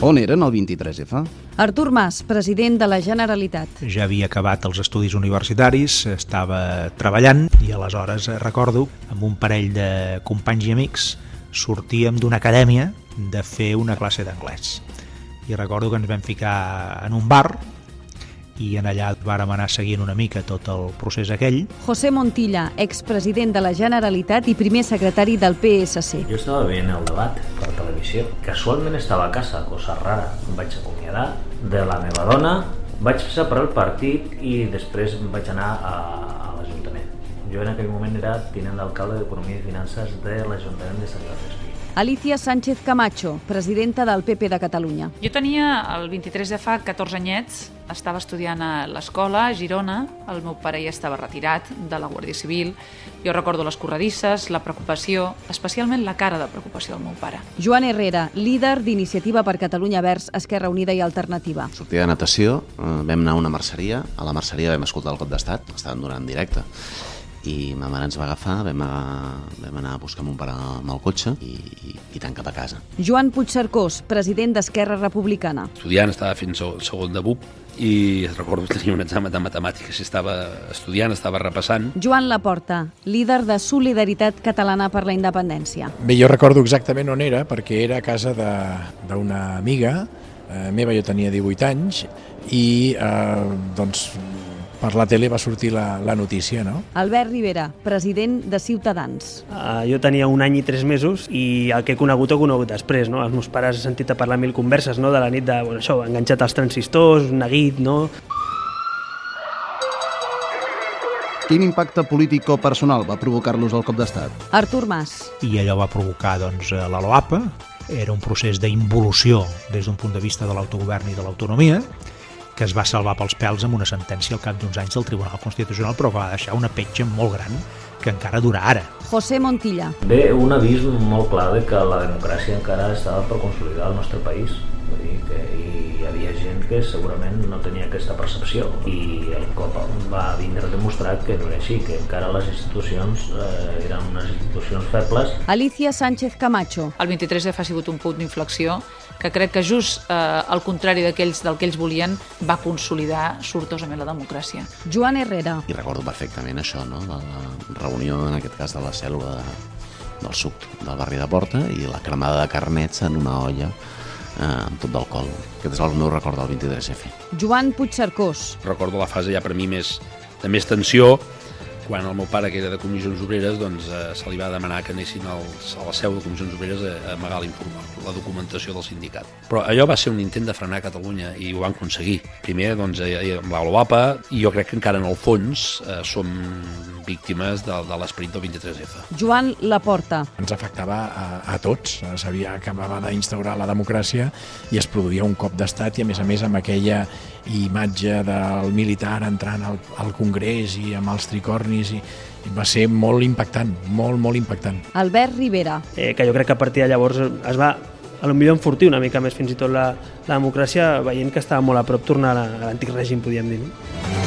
On eren el 23F? Artur Mas, president de la Generalitat. Ja havia acabat els estudis universitaris, estava treballant i aleshores eh, recordo amb un parell de companys i amics sortíem d'una acadèmia de fer una classe d'anglès. I recordo que ens vam ficar en un bar i en allà vàrem anar seguint una mica tot el procés aquell. José Montilla, expresident de la Generalitat i primer secretari del PSC. Jo estava veient el debat per televisió. Casualment estava a casa, cosa rara. Em vaig acomiadar de la meva dona, vaig separar el partit i després vaig anar a, a l'Ajuntament. Jo en aquell moment era tinent d'alcalde d'Economia i Finances de l'Ajuntament de Sant Joan d'Espí. Alicia Sánchez Camacho, presidenta del PP de Catalunya. Jo tenia el 23 de fa 14 anyets, estava estudiant a l'escola a Girona, el meu pare ja estava retirat de la Guàrdia Civil, jo recordo les corredisses, la preocupació, especialment la cara de preocupació del meu pare. Joan Herrera, líder d'Iniciativa per Catalunya Verds, Esquerra Unida i Alternativa. Sortia de natació, eh, vam anar a una merceria, a la merceria vam escoltar el cop d'estat, estaven donant en directe, i ma mare ens va agafar, vam, a, vam anar a buscar mon pare amb el cotxe i, i, i tant cap a casa. Joan Puigcercós, president d'Esquerra Republicana. Estudiant, estava fins al segon de BUP i recordo que tenia un examen de matemàtiques i estava estudiant, estava repassant. Joan Laporta, líder de Solidaritat Catalana per la Independència. Bé, jo recordo exactament on era, perquè era a casa d'una amiga eh, meva, jo tenia 18 anys, i eh, doncs per la tele va sortir la, la notícia, no? Albert Rivera, president de Ciutadans. Uh, jo tenia un any i tres mesos i el que he conegut ho he conegut després, no? Els meus pares he sentit a parlar mil converses, no?, de la nit de, bueno, això, enganxat als transistors, neguit, no? Quin impacte polític o personal va provocar-los el cop d'estat? Artur Mas. I allò va provocar doncs, la LOAPA, era un procés d'involució des d'un punt de vista de l'autogovern i de l'autonomia, que es va salvar pels pèls amb una sentència al cap d'uns anys del Tribunal Constitucional, però que va deixar una petja molt gran que encara dura ara. José Montilla. Bé, un avís molt clar de que la democràcia encara estava per consolidar al nostre país. Vull dir que hi havia gent que segurament no tenia aquesta percepció i el cop va vindre a demostrar que no era així, que encara les institucions eh, eren unes institucions febles. Alicia Sánchez Camacho. El 23 F ha sigut un punt d'inflexió que crec que just eh, al contrari d'aquells del que ells volien va consolidar sortosament la democràcia. Joan Herrera. I recordo perfectament això, no? la, la reunió, en aquest cas, de la cèl·lula del suc del barri de Porta i la cremada de carnets en una olla eh, amb tot d'alcohol. Aquest és el meu record del 23F. Joan Puigcercós. Recordo la fase ja per mi més, de més tensió, quan el meu pare, que era de Comissions Obreres, doncs, eh, se li va demanar que anessin als, a la seu de Comissions Obreres a, a amagar l'informe, la documentació del sindicat. Però allò va ser un intent de frenar Catalunya i ho van aconseguir. Primer, doncs, eh, amb la l'OAPA, i jo crec que encara en el fons eh, som víctimes de, de l'esperit del 23F. Joan Laporta. Ens afectava a, a tots. Sabia que acabava d'instaurar la democràcia i es produïa un cop d'estat i, a més a més, amb aquella imatge del militar entrant al, al Congrés i amb els tricornis i, i va ser molt impactant, molt, molt impactant. Albert Rivera. Eh, que jo crec que a partir de llavors es va a lo millor enfortir una mica més fins i tot la, la democràcia veient que estava molt a prop tornar a l'antic règim, podríem dir. No?